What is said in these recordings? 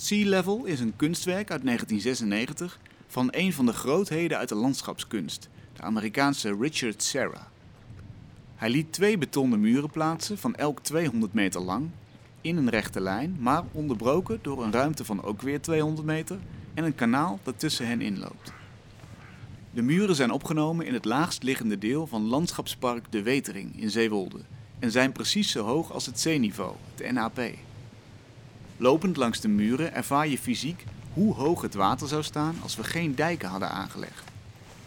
Sea Level is een kunstwerk uit 1996 van een van de grootheden uit de landschapskunst, de Amerikaanse Richard Serra. Hij liet twee betonnen muren plaatsen van elk 200 meter lang, in een rechte lijn, maar onderbroken door een ruimte van ook weer 200 meter en een kanaal dat tussen hen inloopt. De muren zijn opgenomen in het laagst liggende deel van Landschapspark De Wetering in Zeewolde en zijn precies zo hoog als het zeeniveau, het NAP. Lopend langs de muren ervaar je fysiek hoe hoog het water zou staan als we geen dijken hadden aangelegd.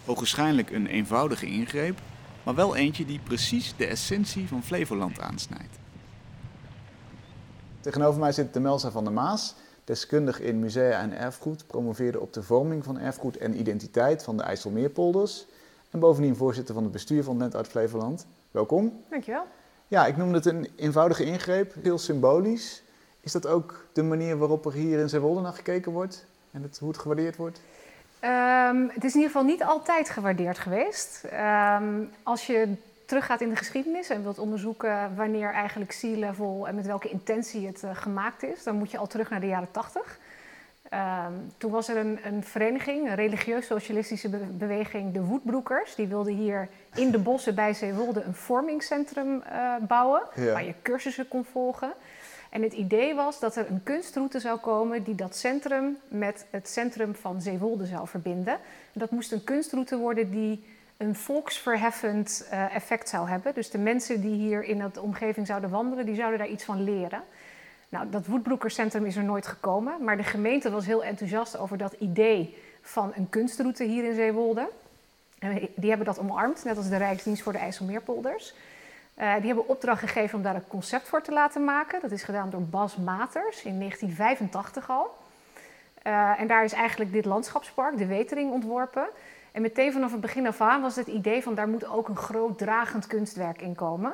Hoogwaarschijnlijk een eenvoudige ingreep, maar wel eentje die precies de essentie van Flevoland aansnijdt. Tegenover mij zit Demelza van der Maas, deskundig in musea en erfgoed, promoveerde op de vorming van erfgoed en identiteit van de IJsselmeerpolders en bovendien voorzitter van het bestuur van Net uit Flevoland. Welkom. Dankjewel. Ja, ik noemde het een eenvoudige ingreep, heel symbolisch. Is dat ook de manier waarop er hier in Zeewolde naar gekeken wordt en het, hoe het gewaardeerd wordt? Ehm, het is in ieder geval niet altijd gewaardeerd geweest. Ehm, als je teruggaat in de geschiedenis en wilt onderzoeken wanneer eigenlijk sea level en met welke intentie het uh, gemaakt is, dan moet je al terug naar de jaren 80. Ehm, toen was er een, een vereniging, een religieus-socialistische be beweging, de Woedbroekers. Die wilden hier in de bossen bij Zeewolde een vormingscentrum uh, bouwen, ja. waar je cursussen kon volgen. En het idee was dat er een kunstroute zou komen die dat centrum met het centrum van Zeewolde zou verbinden. En dat moest een kunstroute worden die een volksverheffend uh, effect zou hebben. Dus de mensen die hier in de omgeving zouden wandelen, die zouden daar iets van leren. Nou, dat Woedbroekerscentrum is er nooit gekomen, maar de gemeente was heel enthousiast over dat idee van een kunstroute hier in Zeewolde. En die hebben dat omarmd, net als de Rijksdienst voor de IJsselmeerpolders. Uh, die hebben opdracht gegeven om daar een concept voor te laten maken. Dat is gedaan door Bas Maters in 1985 al. Uh, en daar is eigenlijk dit landschapspark, de Wetering, ontworpen. En meteen vanaf het begin af aan was het idee van daar moet ook een groot dragend kunstwerk in komen.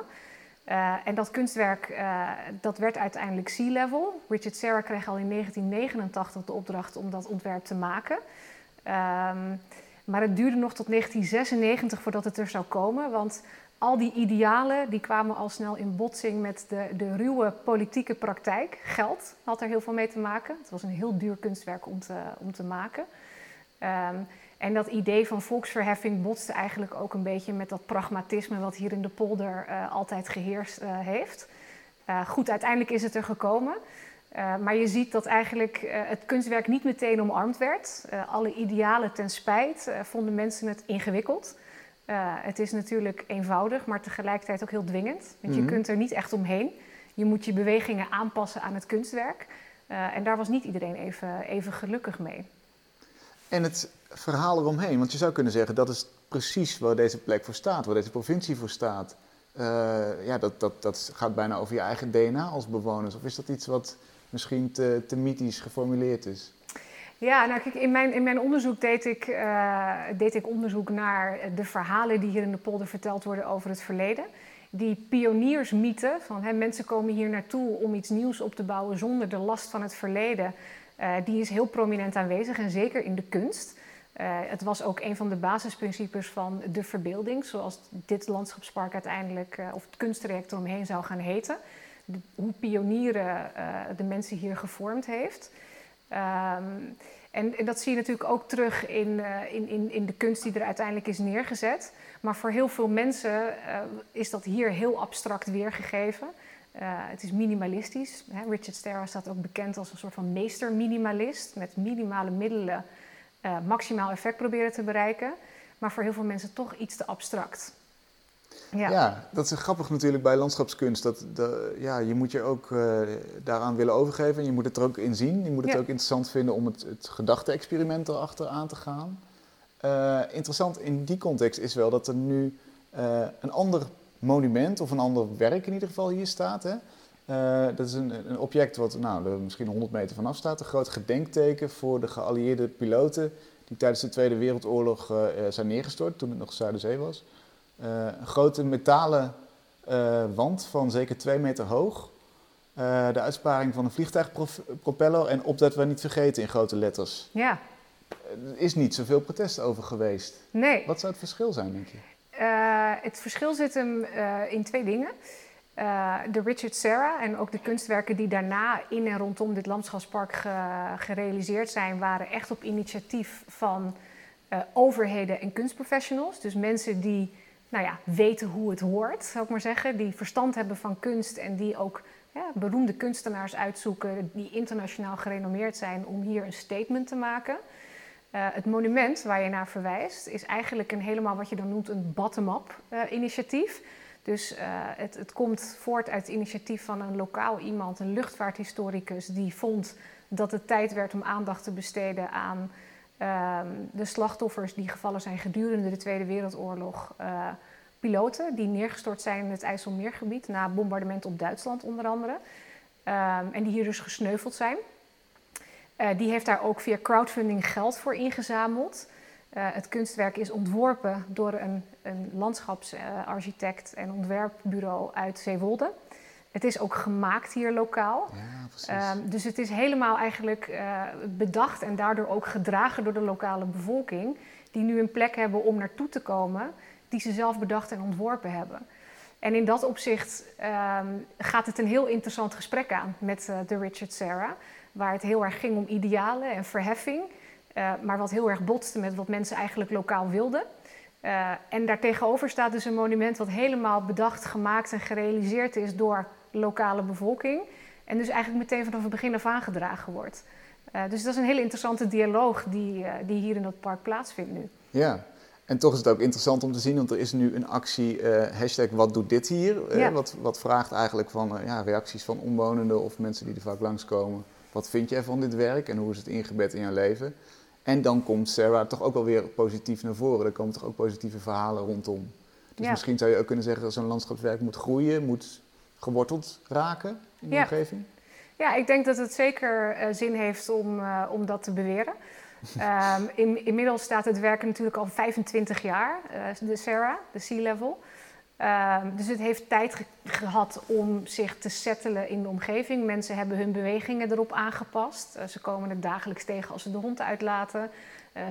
Uh, en dat kunstwerk dat werd uiteindelijk Sea Level. Richard Serra kreeg al in 1989 de opdracht om dat ontwerp te maken. Um, maar het duurde nog tot 1996 voordat het er zou komen. Want al die idealen die kwamen al snel in botsing met de, de ruwe politieke praktijk. Geld had er heel veel mee te maken. Het was een heel duur kunstwerk om te, om te maken. Um, en dat idee van volksverheffing botste eigenlijk ook een beetje met dat pragmatisme wat hier in de polder uh, altijd geheerst uh, heeft. Uh, goed, uiteindelijk is het er gekomen. Maar je ziet dat eigenlijk het kunstwerk niet meteen omarmd werd. alle idealen ten spijt vonden mensen het ingewikkeld. Het is natuurlijk eenvoudig, maar tegelijkertijd ook heel dwingend. Want mm -hmm. je kunt er niet echt omheen. Je moet je bewegingen aanpassen aan het kunstwerk. En daar was niet iedereen even, even gelukkig mee. En het verhaal eromheen, want je zou kunnen zeggen dat is precies waar deze plek voor staat, waar deze provincie voor staat. Ja, dat, dat, dat gaat bijna over je eigen DNA als bewoners. Of is dat iets wat misschien te, te mythisch geformuleerd is? Ja, nou kijk, in mijn, in mijn onderzoek deed ik, uh, deed ik onderzoek naar de verhalen die hier in de polder verteld worden over het verleden. Die pioniersmythe van hè, mensen komen hier naartoe om iets nieuws op te bouwen zonder de last van het verleden, uh, die is heel prominent aanwezig en zeker in de kunst. Uh, het was ook een van de basisprincipes van de verbeelding, zoals dit landschapspark uiteindelijk, of het kunsttraject eromheen zou gaan heten. Hoe pionieren de mensen hier gevormd heeft. Um, en, dat zie je natuurlijk ook terug in, uh, in, in, in, de kunst die er uiteindelijk is neergezet. Maar voor heel veel mensen uh, is dat hier heel abstract weergegeven. Het is minimalistisch. Hè? Richard Serra staat ook bekend als een soort van meester-minimalist. Met minimale middelen maximaal effect proberen te bereiken. Maar voor heel veel mensen toch iets te abstract. Ja. ja, dat is grappig natuurlijk bij landschapskunst. Dat de, ja, je moet je ook uh, daaraan willen overgeven en je moet het er ook in zien. Je moet het ja. ook interessant vinden om het, het gedachte-experiment erachter aan te gaan. Uh, interessant in die context is wel dat er nu uh, een ander monument of een ander werk in ieder geval hier staat. Hè? dat is een, een, object wat nou, er misschien 100 meter vanaf staat. Een groot gedenkteken voor de geallieerde piloten die tijdens de Tweede Wereldoorlog zijn neergestort toen het nog Zuiderzee was. Uh, een grote metalen uh, wand van zeker twee meter hoog. Uh, de uitsparing van een vliegtuigpropeller en opdat we niet vergeten in grote letters. Ja. Er is niet zoveel protest over geweest. Nee. Wat zou het verschil zijn, denk je? het verschil zit hem in twee dingen. de Richard Serra en ook de kunstwerken die daarna in en rondom dit landschapspark gerealiseerd zijn, waren echt op initiatief van overheden en kunstprofessionals. Dus mensen die nou ja, weten hoe het hoort, zou ik maar zeggen. Die verstand hebben van kunst en die ook ja, beroemde kunstenaars uitzoeken die internationaal gerenommeerd zijn om hier een statement te maken. Uh, het monument waar je naar verwijst is eigenlijk een helemaal wat je dan noemt een bottom-up uh, initiatief. Dus uh, het, het, komt voort uit het initiatief van een lokaal iemand, een luchtvaarthistoricus, die vond dat het tijd werd om aandacht te besteden aan ehm, de slachtoffers die gevallen zijn gedurende de Tweede Wereldoorlog piloten die neergestort zijn in het IJsselmeergebied na bombardement op Duitsland onder andere. Ehm, en die hier dus gesneuveld zijn. Uh, die heeft daar ook via crowdfunding geld voor ingezameld. Uh, het kunstwerk is ontworpen door een, een landschapsarchitect en ontwerpbureau uit Zeewolde. Het is ook gemaakt hier lokaal. Ja, precies. Um, dus het is helemaal eigenlijk uh, bedacht en daardoor ook gedragen door de lokale bevolking, die nu een plek hebben om naartoe te komen die ze zelf bedacht en ontworpen hebben. En in dat opzicht um, gaat het een heel interessant gesprek aan met uh, de Richard Serra, waar het heel erg ging om idealen en verheffing, uh, maar wat heel erg botste met wat mensen eigenlijk lokaal wilden. Uh, en daartegenover staat dus een monument wat helemaal bedacht, gemaakt en gerealiseerd is door lokale bevolking. En dus eigenlijk meteen vanaf het begin af aangedragen wordt. dus dat is een hele interessante dialoog die, die hier in dat park plaatsvindt nu. Ja, en toch is het ook interessant om te zien, want er is nu een actie, uh, hashtag wat doet dit hier? Wat, wat vraagt eigenlijk van ja, reacties van omwonenden of mensen die er vaak langskomen. Wat vind jij van dit werk en hoe is het ingebed in jouw leven? En dan komt Sarah toch ook wel weer positief naar voren. Er komen toch ook positieve verhalen rondom. Dus ja. misschien zou je ook kunnen zeggen dat zo'n landschapswerk moet groeien, moet geworteld raken in de ja. omgeving. Ja, ik denk dat het zeker zin heeft om, om dat te beweren. Um, in, inmiddels staat het werk natuurlijk al 25 jaar, uh, de Sarah, de Sea Level. Um, dus het heeft tijd ge gehad om zich te settelen in de omgeving. Mensen hebben hun bewegingen erop aangepast. Ze komen het dagelijks tegen als ze de hond uitlaten.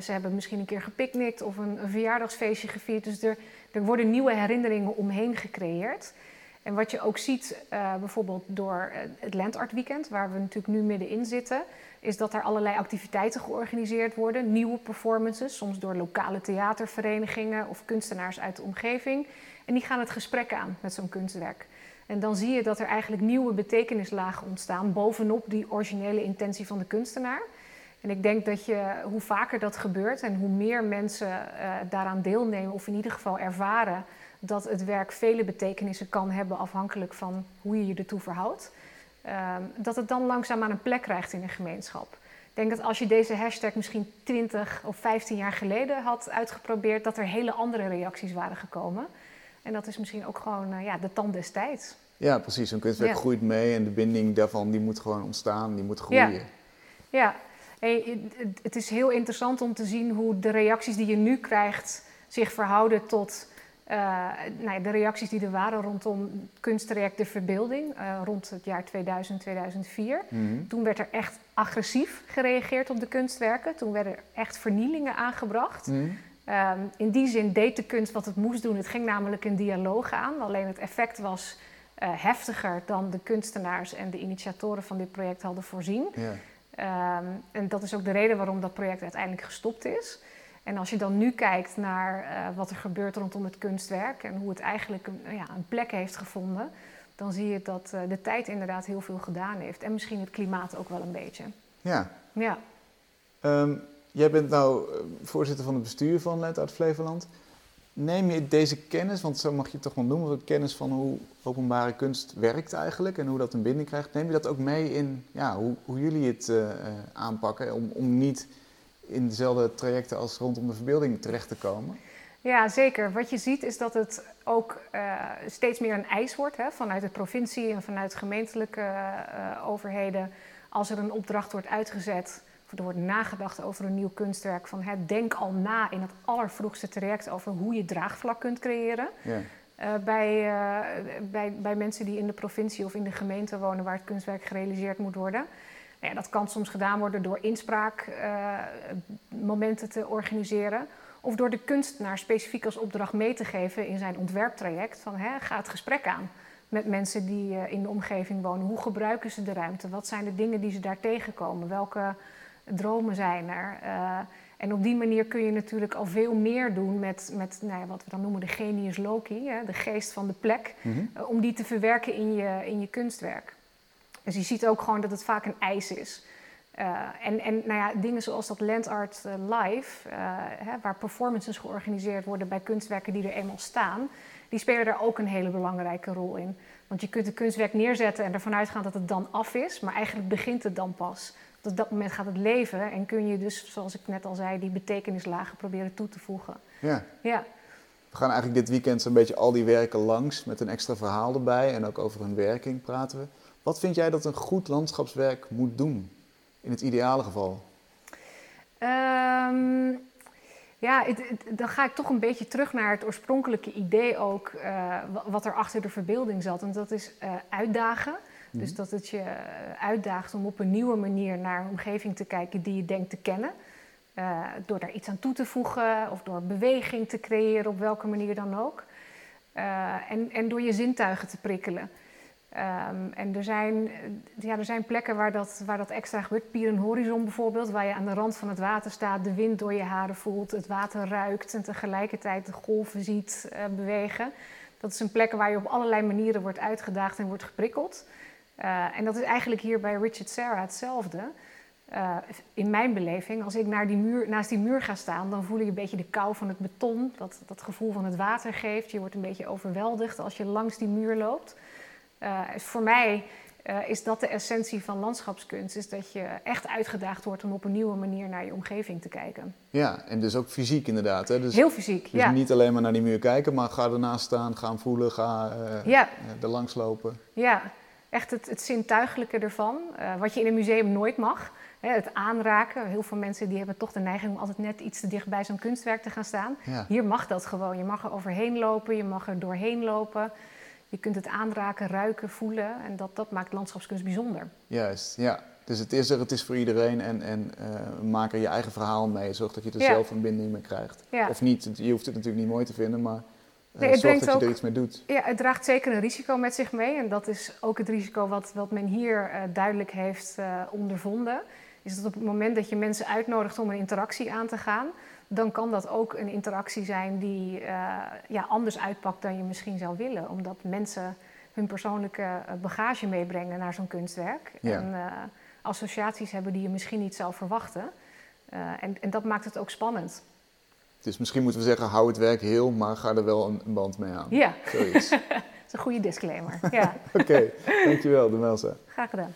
Ze hebben misschien een keer gepicnict of een, een verjaardagsfeestje gevierd. Dus er, er, worden nieuwe herinneringen omheen gecreëerd. En wat je ook ziet, bijvoorbeeld door het Landart Weekend, waar we natuurlijk nu middenin zitten is dat er allerlei activiteiten georganiseerd worden, nieuwe performances, soms door lokale theaterverenigingen of kunstenaars uit de omgeving. En die gaan het gesprek aan met zo'n kunstwerk. En dan zie je dat er eigenlijk nieuwe betekenislagen ontstaan bovenop die originele intentie van de kunstenaar. En ik denk dat je, hoe vaker dat gebeurt en hoe meer mensen uh, daaraan deelnemen, of in ieder geval ervaren dat het werk vele betekenissen kan hebben afhankelijk van hoe je je ertoe verhoudt, Ehm, dat het dan langzaam aan een plek krijgt in een gemeenschap. Ik denk dat als je deze hashtag misschien 20 of 15 jaar geleden had uitgeprobeerd, dat er hele andere reacties waren gekomen. En dat is misschien ook gewoon uh, ja, de tand des tijds. Ja, precies. Een kunstwerk groeit mee en de binding daarvan die moet gewoon ontstaan, die moet groeien. Ja, ja. Hey, het is heel interessant om te zien hoe de reacties die je nu krijgt zich verhouden tot uh, nou de reacties die er waren rondom kunsttraject De Verbeelding, uh, rond het jaar 2000, 2004. Mm Toen werd er echt agressief gereageerd op de kunstwerken. Toen werden er echt vernielingen aangebracht. Mm um, in die zin deed de kunst wat het moest doen. Het ging namelijk een dialoog aan. Alleen het effect was uh, heftiger dan de kunstenaars en de initiatoren van dit project hadden voorzien. Yeah. Um, en dat is ook de reden waarom dat project uiteindelijk gestopt is. En als je dan nu kijkt naar uh, wat er gebeurt rondom het kunstwerk en hoe het eigenlijk een, ja, een plek heeft gevonden, dan zie je dat uh, de tijd inderdaad heel veel gedaan heeft. En misschien het klimaat ook wel een beetje. Ja. ja. Um, jij bent nou eh, voorzitter van het bestuur van Let uit Flevoland. Neem je deze kennis, want zo mag je het toch wel noemen, kennis van hoe openbare kunst werkt eigenlijk en hoe dat een binding krijgt, neem je dat ook mee in ja, hoe, hoe jullie het uh, aanpakken om, om niet in dezelfde trajecten als rondom de verbeelding terecht te komen? Ja, zeker. Wat je ziet is dat het ook uh, steeds meer een eis wordt hè, vanuit de provincie en vanuit gemeentelijke uh, overheden. Als er een opdracht wordt uitgezet, of er wordt nagedacht over een nieuw kunstwerk, van hè, denk al na in het allervroegste traject over hoe je draagvlak kunt creëren. Ja. Uh, bij, bij, bij mensen die in de provincie of in de gemeente wonen waar het kunstwerk gerealiseerd moet worden. Nou ja, dat kan soms gedaan worden door inspraakmomenten uh, te organiseren. Of door de kunstenaar specifiek als opdracht mee te geven in zijn ontwerptraject. Van hè, ga het gesprek aan. met mensen die in de omgeving wonen. Hoe gebruiken ze de ruimte? Wat zijn de dingen die ze daar tegenkomen? Welke dromen zijn er? En op die manier kun je natuurlijk al veel meer doen met, met nou ja, wat we dan noemen de genius loci, hè, de geest van de plek, mhm. eh, om die te verwerken in je, in je kunstwerk. Dus je ziet ook gewoon dat het vaak een eis is. Uh, en, en nou ja, dingen zoals dat Land Art uh, Live, hè, waar performances georganiseerd worden bij kunstwerken die er eenmaal staan, die spelen daar ook een hele belangrijke rol in. Want je kunt een kunstwerk neerzetten en ervan uitgaan dat het dan af is, maar eigenlijk begint het dan pas op dat moment gaat het leven en kun je dus, zoals ik net al zei, die betekenislagen proberen toe te voegen. Ja. ja. We gaan eigenlijk dit weekend zo'n beetje al die werken langs met een extra verhaal erbij en ook over hun werking praten we. Wat vind jij dat een goed landschapswerk moet doen, in het ideale geval? Um, ja, dan ga ik toch een beetje terug naar het oorspronkelijke idee ook, uh, wat er achter de verbeelding zat. En dat is uh, uitdagen. Dus mhm. dat het je eh, uitdaagt om op een nieuwe manier naar een omgeving te kijken die je denkt te kennen. Uh, door daar iets aan toe te voegen of door beweging te creëren, op welke manier dan ook. En, en door je zintuigen te prikkelen. Um, en er zijn, ja, er zijn plekken waar dat, waar dat extra gebeurt. Pier en Horizon bijvoorbeeld, waar je aan de rand van het water staat, de wind door je haren voelt, het water ruikt en tegelijkertijd de golven ziet uh, bewegen. Dat is een plek waar je op allerlei manieren wordt uitgedaagd en wordt geprikkeld. Uh, en dat is eigenlijk hier bij Richard Serra hetzelfde. In mijn beleving, als ik naar die muur, naast die muur ga staan, dan voel je een beetje de kou van het beton, dat, dat gevoel van het water geeft. Je wordt een beetje overweldigd als je langs die muur loopt. Uh, voor mij is dat de essentie van landschapskunst, is dat je echt uitgedaagd wordt om op een nieuwe manier naar je omgeving te kijken. Ja, en dus ook fysiek inderdaad. Hè? Dus, Heel fysiek, dus ja. niet alleen maar naar die muur kijken, maar ga ernaast staan, ga hem voelen, ga ja. er langs lopen. Ja, echt het, het zintuigelijke ervan. Wat je in een museum nooit mag. Hè, het aanraken. Heel veel mensen die hebben toch de neiging om altijd net iets te dicht bij zo'n kunstwerk te gaan staan. Hier mag dat gewoon. Je mag er overheen lopen, je mag er doorheen lopen. Je kunt het aanraken, ruiken, voelen. En dat, dat maakt landschapskunst bijzonder. Juist, ja. Dus het is er, het is voor iedereen en, en uh, maak er je eigen verhaal mee. Zorg dat je er zelf een binding mee krijgt. Of niet, je hoeft het natuurlijk niet mooi te vinden, maar Nee, het zorg dat je er iets mee doet. Ja, het draagt zeker een risico met zich mee. En dat is ook het risico wat, wat men hier uh, duidelijk heeft ondervonden. Is dat op het moment dat je mensen uitnodigt om een interactie aan te gaan, dan kan dat ook een interactie zijn die uh, ja, anders uitpakt dan je misschien zou willen. Omdat mensen hun persoonlijke bagage meebrengen naar zo'n kunstwerk. Ja. En associaties hebben die je misschien niet zou verwachten. en, en dat maakt het ook spannend. Dus misschien moeten we zeggen, hou het werk heel, maar ga er wel een, een band mee aan. Ja, dat is een goede disclaimer. Ja. Oké, okay. dankjewel, Demelsa. Graag gedaan.